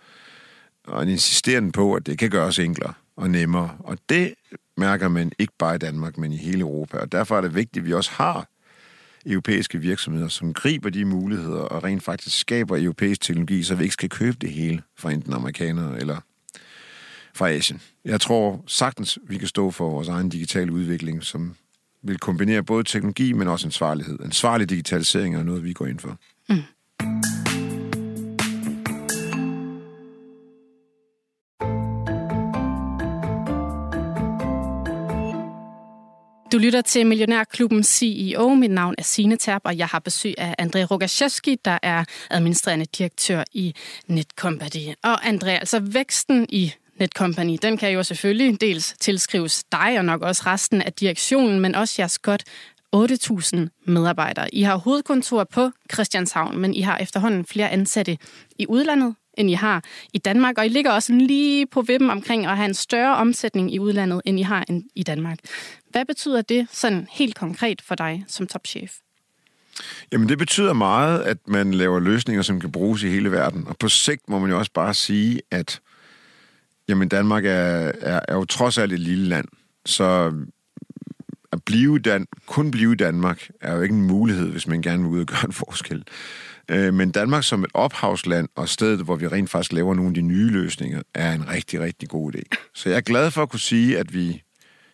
og en insisterende på, at det kan gøres enklere og nemmere. Og det mærker man ikke bare i Danmark, men i hele Europa. Og derfor er det vigtigt, at vi også har europæiske virksomheder, som griber de muligheder og rent faktisk skaber europæisk teknologi, så vi ikke skal købe det hele fra enten amerikanere eller fra Asien. Jeg tror sagtens, vi kan stå for vores egen digitale udvikling, som vil kombinere både teknologi, men også ansvarlighed. Ansvarlig digitalisering er noget, vi går ind for. Mm. Du lytter til Millionærklubben CEO. Mit navn er Signe Terp, og jeg har besøg af André Rogaszewski, der er administrerende direktør i Netcompany. Og André, altså væksten i Netcompany, den kan jo selvfølgelig dels tilskrives dig og nok også resten af direktionen, men også jeres godt 8.000 medarbejdere. I har hovedkontor på Christianshavn, men I har efterhånden flere ansatte i udlandet, end I har i Danmark, og I ligger også lige på vippen omkring at have en større omsætning i udlandet, end I har i Danmark. Hvad betyder det sådan helt konkret for dig som topchef? Jamen det betyder meget, at man laver løsninger, som kan bruges i hele verden. Og på sigt må man jo også bare sige, at jamen Danmark er, er, er jo trods alt et lille land. Så at blive Dan- kun blive i Danmark er jo ikke en mulighed, hvis man gerne vil ud og gøre en forskel. Øh, men Danmark som et ophavsland og stedet, hvor vi rent faktisk laver nogle af de nye løsninger, er en rigtig, rigtig god idé. Så jeg er glad for at kunne sige, at vi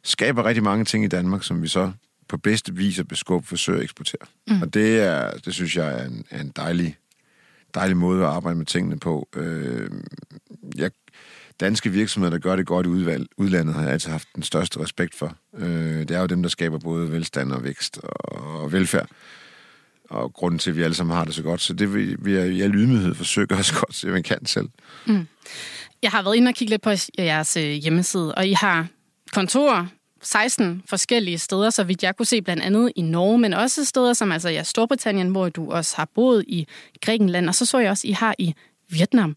skaber rigtig mange ting i Danmark, som vi så på bedste vis at beskubbe forsøger at eksportere. Mm. Og det, er, det synes jeg er en, er en dejlig, dejlig måde at arbejde med tingene på. Øh, jeg danske virksomheder, der gør det godt i udvalg, udlandet, har jeg altid haft den største respekt for. Øh, det er jo dem, der skaber både velstand og vækst og velfærd. Og grunden til, at vi alle sammen har det så godt. Så det vil vi i al ydmyghed forsøge os godt, som man kan selv. Mm. Jeg har været inde og kigge lidt på jeres øh, hjemmeside, og I har kontorer 16 forskellige steder, så vidt jeg kunne se, blandt andet i Norge, men også steder som altså ja, Storbritannien, hvor du også har boet i Grækenland, og så så jeg også, I har i Vietnam.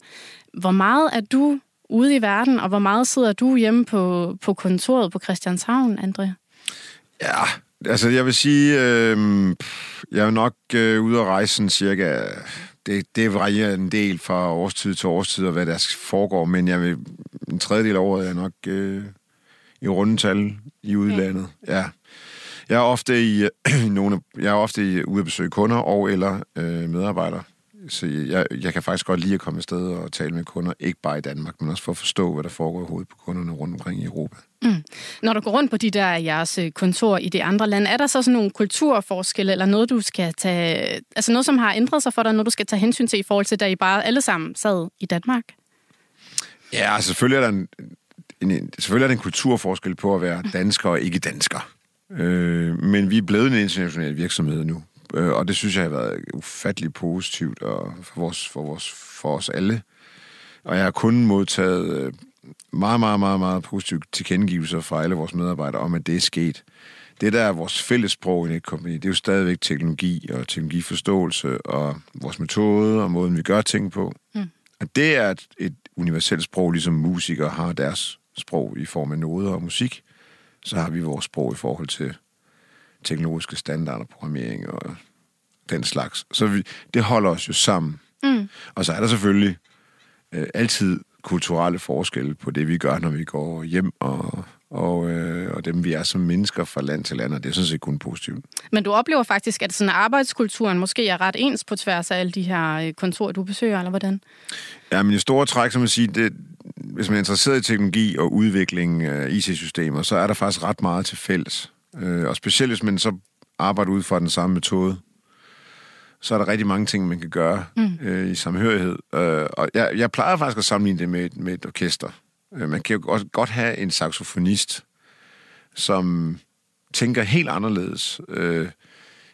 Hvor meget er du ude i verden, og hvor meget sidder du hjemme på, på kontoret på Christianshavn, André? Ja, Altså, jeg vil sige, øh, jeg er nok øh, ude at rejse sådan cirka... Det, det varierer en del fra årstid til årstid, og hvad der foregår, men jeg vil, en tredjedel af året er nok øh, i rundetal i udlandet. Ja. ja. Jeg er ofte i, øh, nogle, jeg er ofte i, ude at besøge kunder og eller øh, medarbejdere så jeg, jeg kan faktisk godt lide at komme afsted og tale med kunder, ikke bare i Danmark, men også for at forstå, hvad der foregår i hovedet på kunderne rundt omkring i Europa. Mm. Når du går rundt på de der jeres øh, kontor i de andre lande, er der så sådan nogle kulturforskelle, eller noget, du skal tage, altså noget, som har ændret sig for dig, noget, du skal tage hensyn til i forhold til, da I bare alle sammen sad i Danmark? Ja, altså, selvfølgelig er der en, en, selvfølgelig er der en kulturforskel på at være dansker og ikke dansker. Øh, men vi er blevet en international virksomhed nu. Øh, og det synes jeg har været ufattelig positivt og for, vores, for, vores, for os alle. Og jeg har kun modtaget øh, meget, meget, meget, meget positive tilkendegivelser fra alle vores medarbejdere om, at det er sket. Det, der er vores fælles sprog i Netcompany, det er jo stadigvæk teknologi og teknologiforståelse og vores metode og måden, vi gør ting på. Mm. Og det er et, et universelt sprog, ligesom musikere har deres sprog i form af noder og musik. Så har vi vores sprog i forhold til teknologiske standarder, programmering og den slags. Så vi, det holder os jo sammen. Mm. Og så er der selvfølgelig øh, altid kulturelle forskelle på det, vi gør, når vi går hjem, og, og, øh, og dem, vi er som mennesker fra land til land, og det er sådan set kun positivt. Men du oplever faktisk, at sådan arbejdskulturen måske er ret ens på tværs af alle de her øh, kontorer, du besøger, eller hvordan? Ja, men i store træk, som man siger, det, hvis man er interesseret i teknologi og udvikling af IT-systemer, så er der faktisk ret meget til fælles. Øh, og specielt hvis man så arbejder ud fra den samme metode, så er der rigtig mange ting, man kan gøre mm. øh, i samhørighed. Øh, og jeg, jeg plejer faktisk at sammenligne det med, med et orkester. Øh, man kan jo også godt have en saxofonist, som tænker helt anderledes øh,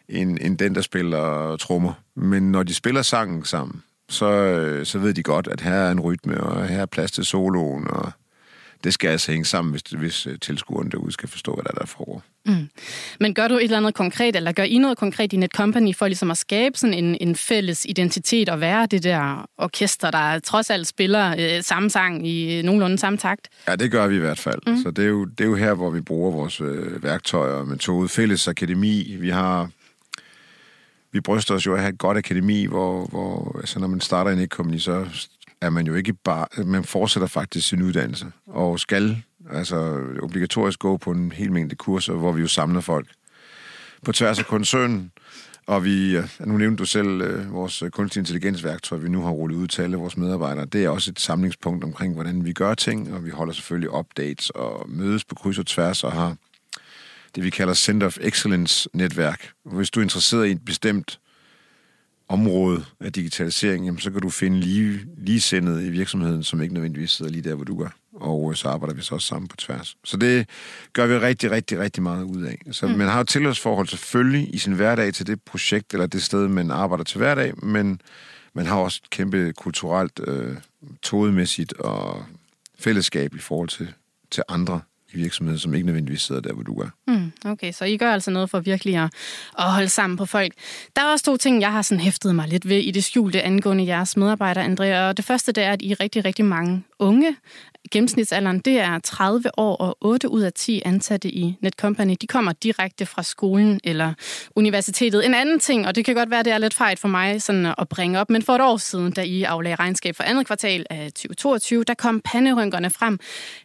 end, end den, der spiller trommer. Men når de spiller sangen sammen, så, øh, så ved de godt, at her er en rytme, og her er plads til soloen, og det skal altså hænge sammen, hvis, hvis øh, tilskueren derude skal forstå, hvad der, der foregår. Mm. Men gør du et eller andet konkret, eller gør I noget konkret i Netcompany for ligesom at skabe sådan en, en fælles identitet og være det der orkester, der trods alt spiller øh, samme sang i nogenlunde samme takt? Ja, det gør vi i hvert fald. Mm. Så det er, jo, det er jo her, hvor vi bruger vores øh, værktøjer og metode. Fælles akademi, vi har vi bryster os jo at have et godt akademi, hvor, hvor altså, når man starter i Netcompany, så er man jo ikke bare... Man fortsætter faktisk sin uddannelse, og skal altså obligatorisk gå på en hel mængde kurser, hvor vi jo samler folk på tværs af koncernen. Og vi, nu nævnte du selv øh, vores kunstig intelligensværktøj, vi nu har rullet ud til alle vores medarbejdere. Det er også et samlingspunkt omkring, hvordan vi gør ting, og vi holder selvfølgelig updates og mødes på kryds og tværs og har det, vi kalder Center of Excellence-netværk. Hvis du er interesseret i et bestemt område af digitalisering, jamen, så kan du finde lige, ligesindet i virksomheden, som ikke nødvendigvis sidder lige der, hvor du gør. Og øh, så arbejder vi så også sammen på tværs. Så det gør vi rigtig, rigtig, rigtig meget ud af. Så mm. man har jo tilhørsforhold selvfølgelig i sin hverdag til det projekt, eller det sted, man arbejder til hverdag, men man har også et kæmpe kulturelt, øh, todemæssigt og fællesskab i forhold til, til andre i virksomheden, som ikke nødvendigvis sidder der, hvor du er. Mm, okay, så I gør altså noget for virkelig at, at holde sammen på folk. Der er også to ting, jeg har sådan hæftet mig lidt ved i det skjulte angående jeres medarbejdere, Andrea. Og det første, det er, at I er rigtig, rigtig mange unge gennemsnitsalderen, det er 30 år, og 8 ud af 10 ansatte i Netcompany, de kommer direkte fra skolen eller universitetet. En anden ting, og det kan godt være, det er lidt fejl for mig sådan at bringe op, men for et år siden, da I aflagde regnskab for andet kvartal af 2022, der kom panderynkerne frem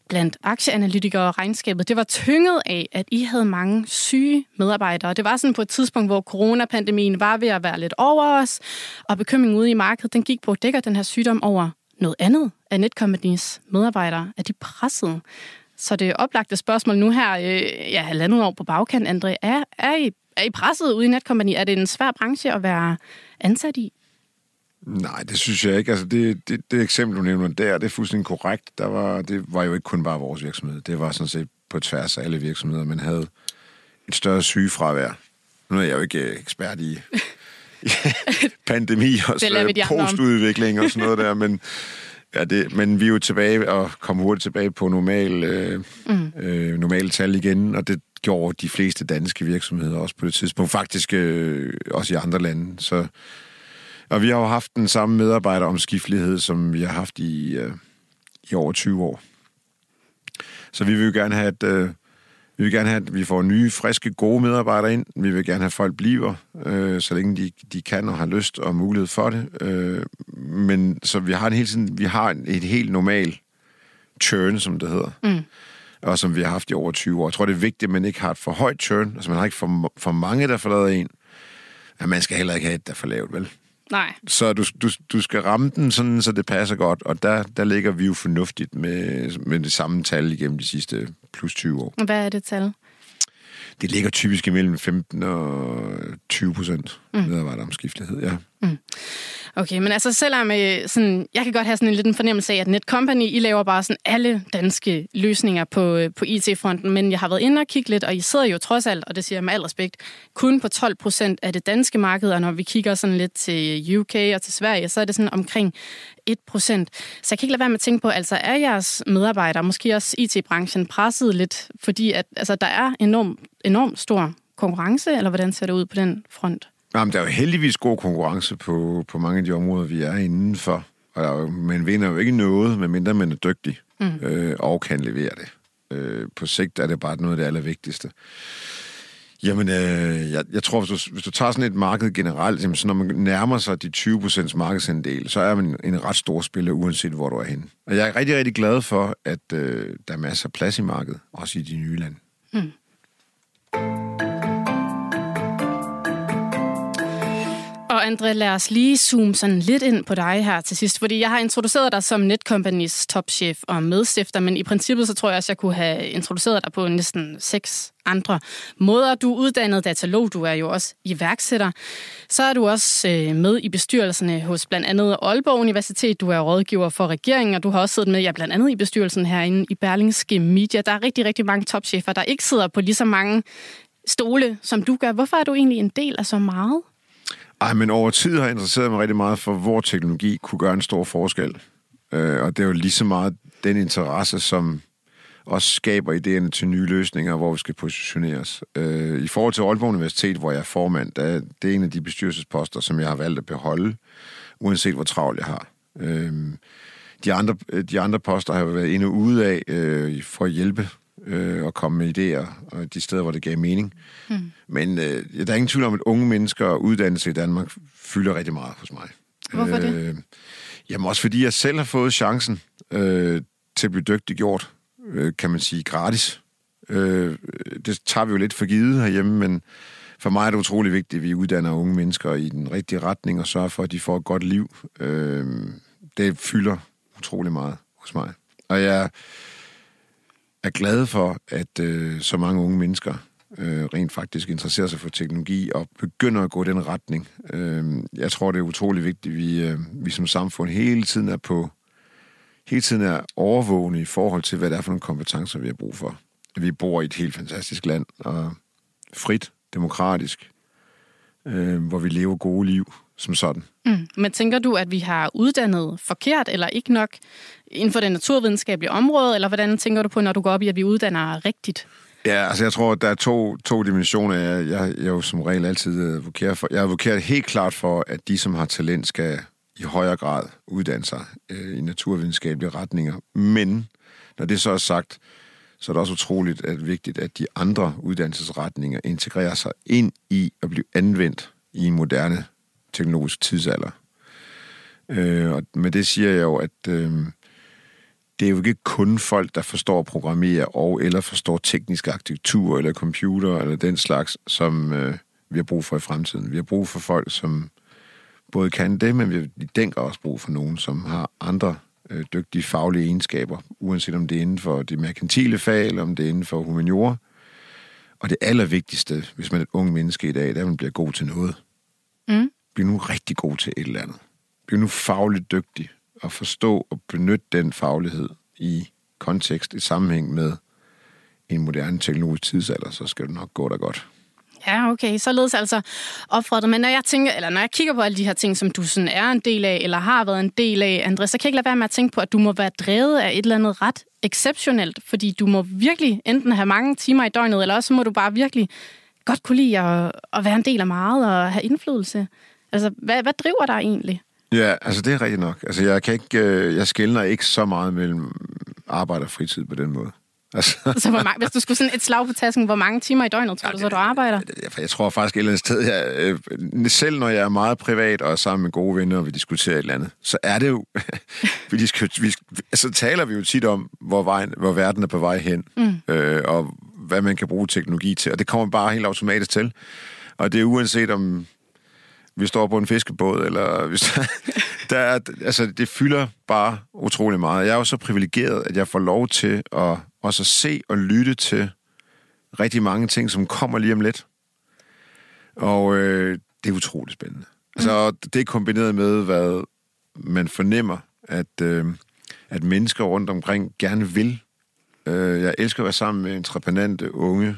blandt aktieanalytikere og regnskabet. Det var tynget af, at I havde mange syge medarbejdere. Det var sådan på et tidspunkt, hvor coronapandemien var ved at være lidt over os, og bekymringen ude i markedet, den gik på, dækker den her sygdom over noget andet af Netcompanies medarbejdere? Er de presset? Så det oplagte spørgsmål nu her, øh, ja, halvandet år på bagkant, André, er, er, I, er I presset ude i Netcompany? Er det en svær branche at være ansat i? Nej, det synes jeg ikke. Altså, det, det, det eksempel, du nævner der, det er fuldstændig korrekt. Der var, det var jo ikke kun bare vores virksomhed. Det var sådan set på tværs af alle virksomheder. Man havde et større sygefravær. Nu er jeg jo ikke ekspert i pandemi og postudvikling og sådan noget der, men, ja, det, men vi er jo tilbage og kommer hurtigt tilbage på normal, øh, mm. øh, normale tal igen, og det gjorde de fleste danske virksomheder også på det tidspunkt, faktisk øh, også i andre lande. Så, og vi har jo haft den samme medarbejderomskiftelighed, som vi har haft i, øh, i over 20 år. Så vi vil jo gerne have, at øh, vi Vi vil gerne have, at vi får nye, friske, gode medarbejdere ind. Vi vil gerne have, at folk bliver, øh, så længe de, de kan og har lyst og mulighed for det. Øh, men så vi har en hele tiden, vi har et helt normal churn, som det hedder. Mm. Og som vi har haft i over 20 år. Jeg tror, det er vigtigt, at man ikke har et for højt churn. Altså, man har ikke for, for mange, der forlader en. Ja, man skal heller ikke have et, der er for lavt, vel? Nej. Så du, du, du skal ramme den sådan, så det passer godt, og der, der ligger vi jo fornuftigt med, med det samme tal igennem de sidste plus 20 år. Hvad er det tal? Det ligger typisk imellem 15 og 20 procent mm. medarbejderomskiftelighed, ja. Mm. Okay, men altså selvom øh, sådan, jeg kan godt have sådan en liten fornemmelse af, at Netcompany, I laver bare sådan alle danske løsninger på, øh, på IT-fronten, men jeg har været inde og kigge lidt, og I sidder jo trods alt, og det siger jeg med al respekt, kun på 12 procent af det danske marked, og når vi kigger sådan lidt til UK og til Sverige, så er det sådan omkring 1 procent. Så jeg kan ikke lade være med at tænke på, altså er jeres medarbejdere, måske også IT-branchen, presset lidt, fordi at, altså, der er enormt enorm stor konkurrence, eller hvordan ser det ud på den front? Jamen, der er jo heldigvis god konkurrence på, på mange af de områder, vi er indenfor. Og man vinder jo ikke noget, medmindre man er dygtig mm. øh, og kan levere det. Øh, på sigt er det bare noget af det allervigtigste. Jamen, øh, jeg, jeg tror, hvis du, hvis du tager sådan et marked generelt, jamen, så når man nærmer sig de 20% markedsandel, så er man en ret stor spiller, uanset hvor du er henne. Og jeg er rigtig, rigtig glad for, at øh, der er masser af plads i markedet, også i de nye lande. Mm. Og Andre, lad os lige zoome sådan lidt ind på dig her til sidst, fordi jeg har introduceret dig som Netcompanies topchef og medstifter, men i princippet så tror jeg også, jeg kunne have introduceret dig på næsten seks andre måder. Du er uddannet datalog, du er jo også iværksætter. Så er du også øh, med i bestyrelserne hos blandt andet Aalborg Universitet. Du er rådgiver for regeringen, og du har også siddet med ja, blandt andet i bestyrelsen herinde i Berlingske Media. Der er rigtig, rigtig mange topchefer, der ikke sidder på lige så mange stole, som du gør. Hvorfor er du egentlig en del af så meget? Ej, men over tid har jeg interesseret mig rigtig meget for, hvor teknologi kunne gøre en stor forskel. Øh, og det er jo lige så meget den interesse, som også skaber idéerne til nye løsninger, hvor vi skal positioneres. Øh, I forhold til Aalborg Universitet, hvor jeg er formand, der, det er en af de bestyrelsesposter, som jeg har valgt at beholde, uanset hvor travlt jeg har. Øh, de, andre, øh, de andre poster har jeg været inde og ude af øh, for at hjælpe øh, og komme med idéer og de steder, hvor det gav mening. Mm. Men øh, der er ingen tvivl om, at unge mennesker og uddannelse i Danmark fylder rigtig meget hos mig. Hvorfor øh, det? Jamen også fordi jeg selv har fået chancen øh, til at blive dygtig gjort, øh, kan man sige, gratis. Øh, det tager vi jo lidt for givet herhjemme, men for mig er det utrolig vigtigt, at vi uddanner unge mennesker i den rigtige retning og sørger for, at de får et godt liv. Øh, det fylder utrolig meget hos mig. Og jeg er glad for, at øh, så mange unge mennesker øh, rent faktisk interesserer sig for teknologi og begynder at gå i den retning. Øh, jeg tror, det er utrolig vigtigt, at vi, øh, vi som samfund hele tiden er på hele tiden er overvågne i forhold til, hvad det er for nogle kompetencer, vi har brug for. Vi bor i et helt fantastisk land, og frit, demokratisk, øh, hvor vi lever gode liv som sådan. Mm. Men tænker du, at vi har uddannet forkert eller ikke nok inden for det naturvidenskabelige område, eller hvordan tænker du på, når du går op i, at vi uddanner rigtigt? Ja, altså jeg tror, der er to, to dimensioner. Jeg, jeg, jeg er jo som regel altid advokerer for. Jeg advokerer helt klart for, at de, som har talent, skal i højere grad uddanne sig øh, i naturvidenskabelige retninger. Men når det så er sagt, så er det også utroligt at vigtigt, at de andre uddannelsesretninger integrerer sig ind i at blive anvendt i en moderne teknologisk tidsalder. Øh, og med det siger jeg jo, at øh, det er jo ikke kun folk, der forstår at programmere og eller forstår teknisk arkitektur eller computer eller den slags, som øh, vi har brug for i fremtiden. Vi har brug for folk, som både kan det, men vi har den også brug for nogen, som har andre øh, dygtige faglige egenskaber, uanset om det er inden for det merkantile fag, eller om det er inden for humaniora. Og det allervigtigste, hvis man er et ung menneske i dag, det er, at man bliver god til noget. Mm. Bliv nu rigtig god til et eller andet. Bliv nu fagligt dygtig og forstå og benytte den faglighed i kontekst, i sammenhæng med en moderne teknologisk tidsalder, så skal det nok gå der godt. Ja, okay. Således altså opfordret. Men når jeg, tænker, eller når jeg kigger på alle de her ting, som du sådan er en del af, eller har været en del af, Andres, så kan jeg ikke lade være med at tænke på, at du må være drevet af et eller andet ret exceptionelt, fordi du må virkelig enten have mange timer i døgnet, eller også må du bare virkelig godt kunne lide at, at være en del af meget og have indflydelse. Altså, hvad, hvad driver dig egentlig? Ja, altså det er rigtigt nok. Altså jeg kan ikke, øh, jeg skældner ikke så meget mellem arbejde og fritid på den måde. Altså. Så hvor mange, hvis du skulle sådan et slag på tasken, hvor mange timer i døgnet tror ja, du så, du arbejder? Jeg tror faktisk et eller andet sted, jeg, øh, selv når jeg er meget privat og er sammen med gode venner, og vi diskuterer et eller andet, så er det jo... vi, vi, altså, taler vi jo tit om, hvor, vejen, hvor verden er på vej hen, mm. øh, og hvad man kan bruge teknologi til, og det kommer bare helt automatisk til. Og det er uanset om vi står på en fiskebåd, eller hvis der er, altså, det fylder bare utrolig meget. Jeg er jo så privilegeret, at jeg får lov til at også at se og lytte til rigtig mange ting, som kommer lige om lidt. Og øh, det er utrolig spændende. Altså, mm. det er kombineret med, hvad man fornemmer, at, øh, at mennesker rundt omkring gerne vil. Øh, jeg elsker at være sammen med entreprenante unge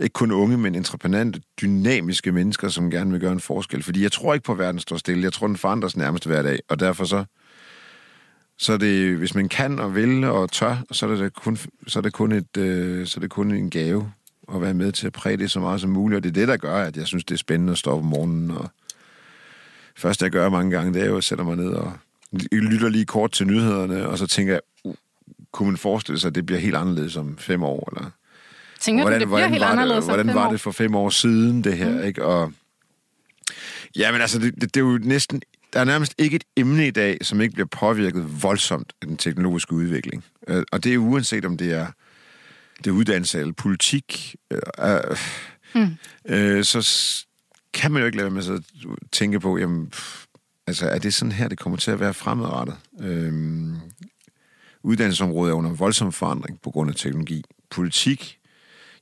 ikke kun unge, men entreprenante, dynamiske mennesker, som gerne vil gøre en forskel. Fordi jeg tror ikke på, at verden står stille. Jeg tror, den forandres nærmest hver dag. Og derfor så, så er det, hvis man kan og vil og tør, så er det kun, så er det kun, et, øh, så er det kun en gave at være med til at præge det så meget som muligt. Og det er det, der gør, at jeg synes, det er spændende at stå op om morgenen. Og først, jeg gør mange gange, det er jo, at jeg sætter mig ned og lytter lige kort til nyhederne, og så tænker jeg, uh, kunne man forestille sig, at det bliver helt anderledes om fem år, eller Tænker hvordan, du, det bliver helt anderledes det, Hvordan var det for fem år siden, det her, mm. ikke? Og, ja, men altså, det, det, det er jo næsten... Der er nærmest ikke et emne i dag, som ikke bliver påvirket voldsomt af den teknologiske udvikling. Øh, og det er uanset om det er, det er uddannelse eller politik. Øh, øh, mm. øh, så kan man jo ikke lade med at tænke på, jamen, pff, altså, er det sådan her, det kommer til at være fremadrettet? Øh, uddannelsesområdet er under voldsom forandring på grund af teknologi. Politik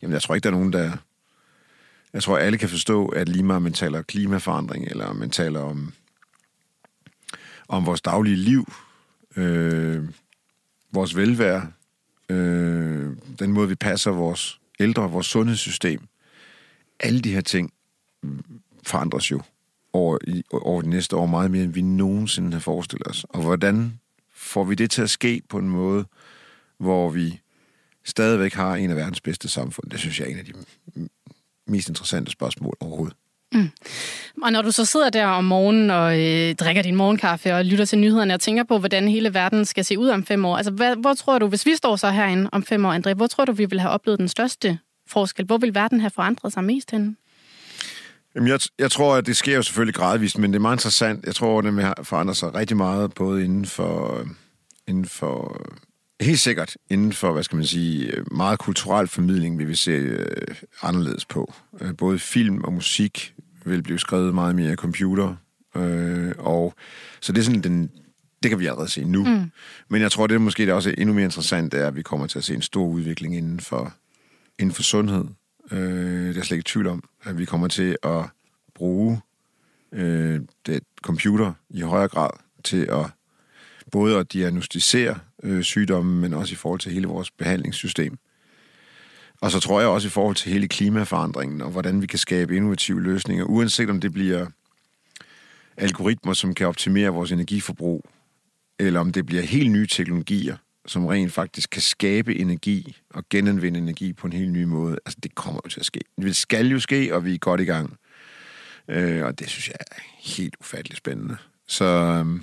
Jamen, jeg tror ikke, der er nogen, der... Jeg tror, alle kan forstå, at lige meget man taler klimaforandring, eller man taler om, om vores daglige liv, øh, vores velvære, øh, den måde, vi passer vores ældre, vores sundhedssystem. Alle de her ting forandres jo over, i, over de næste år meget mere, end vi nogensinde har forestillet os. Og hvordan får vi det til at ske på en måde, hvor vi stadigvæk har en af verdens bedste samfund? Det synes jeg er en af de mest interessante spørgsmål overhovedet. Mm. Og når du så sidder der om morgenen og øh, drikker din morgenkaffe og lytter til nyhederne og tænker på, hvordan hele verden skal se ud om fem år, altså hvad, hvor tror du, hvis vi står så herinde om fem år, André, hvor tror du, vi vil have oplevet den største forskel? Hvor vil verden have forandret sig mest henne? Jamen, jeg, jeg tror, at det sker jo selvfølgelig gradvist, men det er meget interessant. Jeg tror, at det vil forandre sig rigtig meget, både inden for, inden for Helt sikkert inden for, hvad skal man sige, meget kulturel formidling vil vi se øh, anderledes på. Øh, både film og musik vil blive skrevet meget mere af computer. Øh, og, så det er sådan den, det kan vi allerede se nu. Mm. Men jeg tror, det er måske det er også endnu mere interessant, er, at vi kommer til at se en stor udvikling inden for, inden for sundhed. Øh, det er slet ikke tvivl om, at vi kommer til at bruge øh, det computer i højere grad til at både at diagnostisere øh, sygdomme, men også i forhold til hele vores behandlingssystem. Og så tror jeg også i forhold til hele klimaforandringen, og hvordan vi kan skabe innovative løsninger, uanset om det bliver algoritmer, som kan optimere vores energiforbrug, eller om det bliver helt nye teknologier, som rent faktisk kan skabe energi og genanvende energi på en helt ny måde. Altså, det kommer jo til at ske. Det skal jo ske, og vi er godt i gang. Øh, og det synes jeg er helt ufatteligt spændende. Så, øh,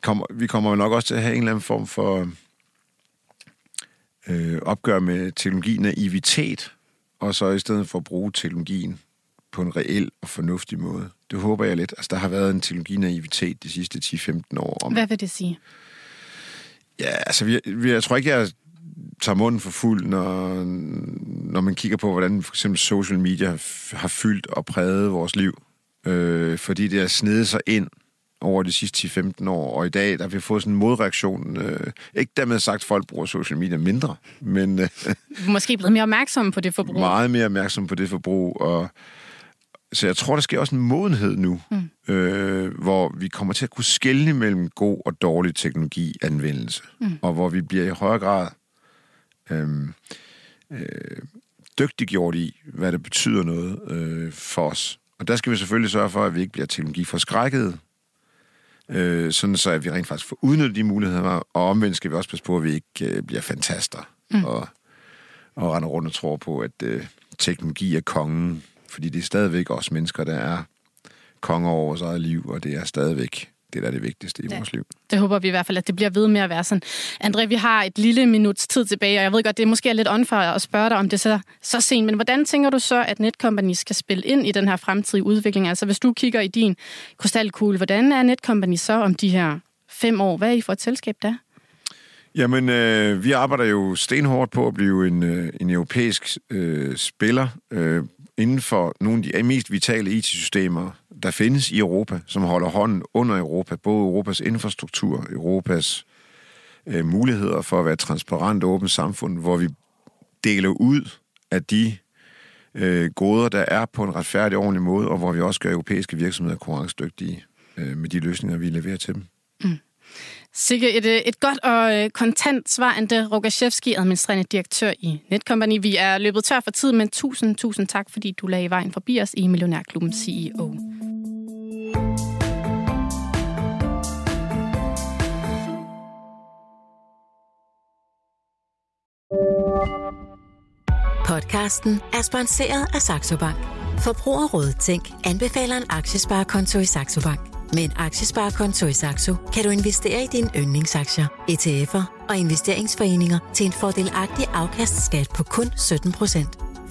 kommer, vi kommer nok også til at have en eller anden form for øh, opgør med teknologi naivitet, og så i stedet for at bruge teknologien på en reel og fornuftig måde. Det håber jeg lidt. Altså, der har været en teknologinaivitet de sidste 10-15 år. Om, Hvad vil det sige? Ja, altså, vi, vi, jeg tror ikke, jeg tager munden for fuld, når, når man kigger på, hvordan for eksempel social media har fyldt og præget vores liv. Øh, fordi det har snedet sig ind over de sidste 10-15 år, og i dag der har vi fået sådan en modreaktion. Øh, ikke dermed sagt, at folk bruger social media mindre, men... Øh, Måske blevet mere opmærksomme på det forbrug. Meget mere opmærksom på det forbrug, og så jeg tror, der sker også en modenhed nu, mm. øh, hvor vi kommer til at kunne skelne mellem god og dårlig teknologianvendelse, mm. og hvor vi bliver i højere grad øh, øh, dygtiggjort i, hvad det betyder noget øh, for os. Og der skal vi selvfølgelig sørge for, at vi ikke bliver teknologiforskrækket, øh, sådan så at vi rent faktisk får udnyttet de muligheder, og omvendt skal vi også passe på, at vi ikke øh, bliver fantaster mm. og, og render rundt og tror på, at øh, teknologi er kongen, fordi det er stadigvæk os mennesker, der er konger over vores eget liv, og det er stadigvæk det der er det vigtigste i ja. vores liv. Det håber vi i hvert fald, at det bliver ved med at være sådan. André, vi har et lille minuts tid tilbage, og jeg ved godt, det er måske lidt unfair at spørge dig om det så, så sent, men hvordan tænker du så, at Netcompany skal spille ind i den her fremtidige udvikling? Altså hvis du kigger i din krystalkugle, hvordan er Netcompany så om de her fem år? Hvad er I for et selskab der? Jamen, øh, vi arbejder jo stenhårdt på at blive en, øh, en europæisk øh, spiller øh, inden for nogle af de mest vitale IT-systemer, der findes i Europa, som holder hånden under Europa, både Europas infrastruktur, Europas øh, muligheder for at være et transparent og åbent samfund, hvor vi deler ud af de øh, goder, der er på en retfærdig og ordentlig måde, og hvor vi også gør europæiske virksomheder konkurrencedygtige øh, med de løsninger, vi leverer til dem. Mm. Sikke et, øh, et godt og øh, kontant svar, Ante Rogaszewski, administrerende direktør i Netcompany. Vi er løbet tør for tid, men tusind, tusind tak, fordi du lagde vejen forbi os i Millionærklubben CEO. Podcasten er sponsoreret af Saxo Bank. Forbrugerrådet Tænk anbefaler en aktiesparekonto i Saxo Bank. Med en aktiesparekonto i Saxo kan du investere i dine yndlingsaktier, ETF'er og investeringsforeninger til en fordelagtig afkastskat på kun 17%.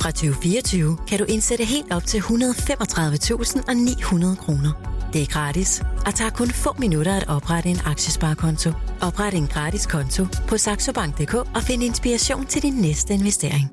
Fra 2024 kan du indsætte helt op til 135.900 kroner. Det er gratis og tager kun få minutter at oprette en aktiesparekonto. Opret en gratis konto på saxobank.dk og find inspiration til din næste investering.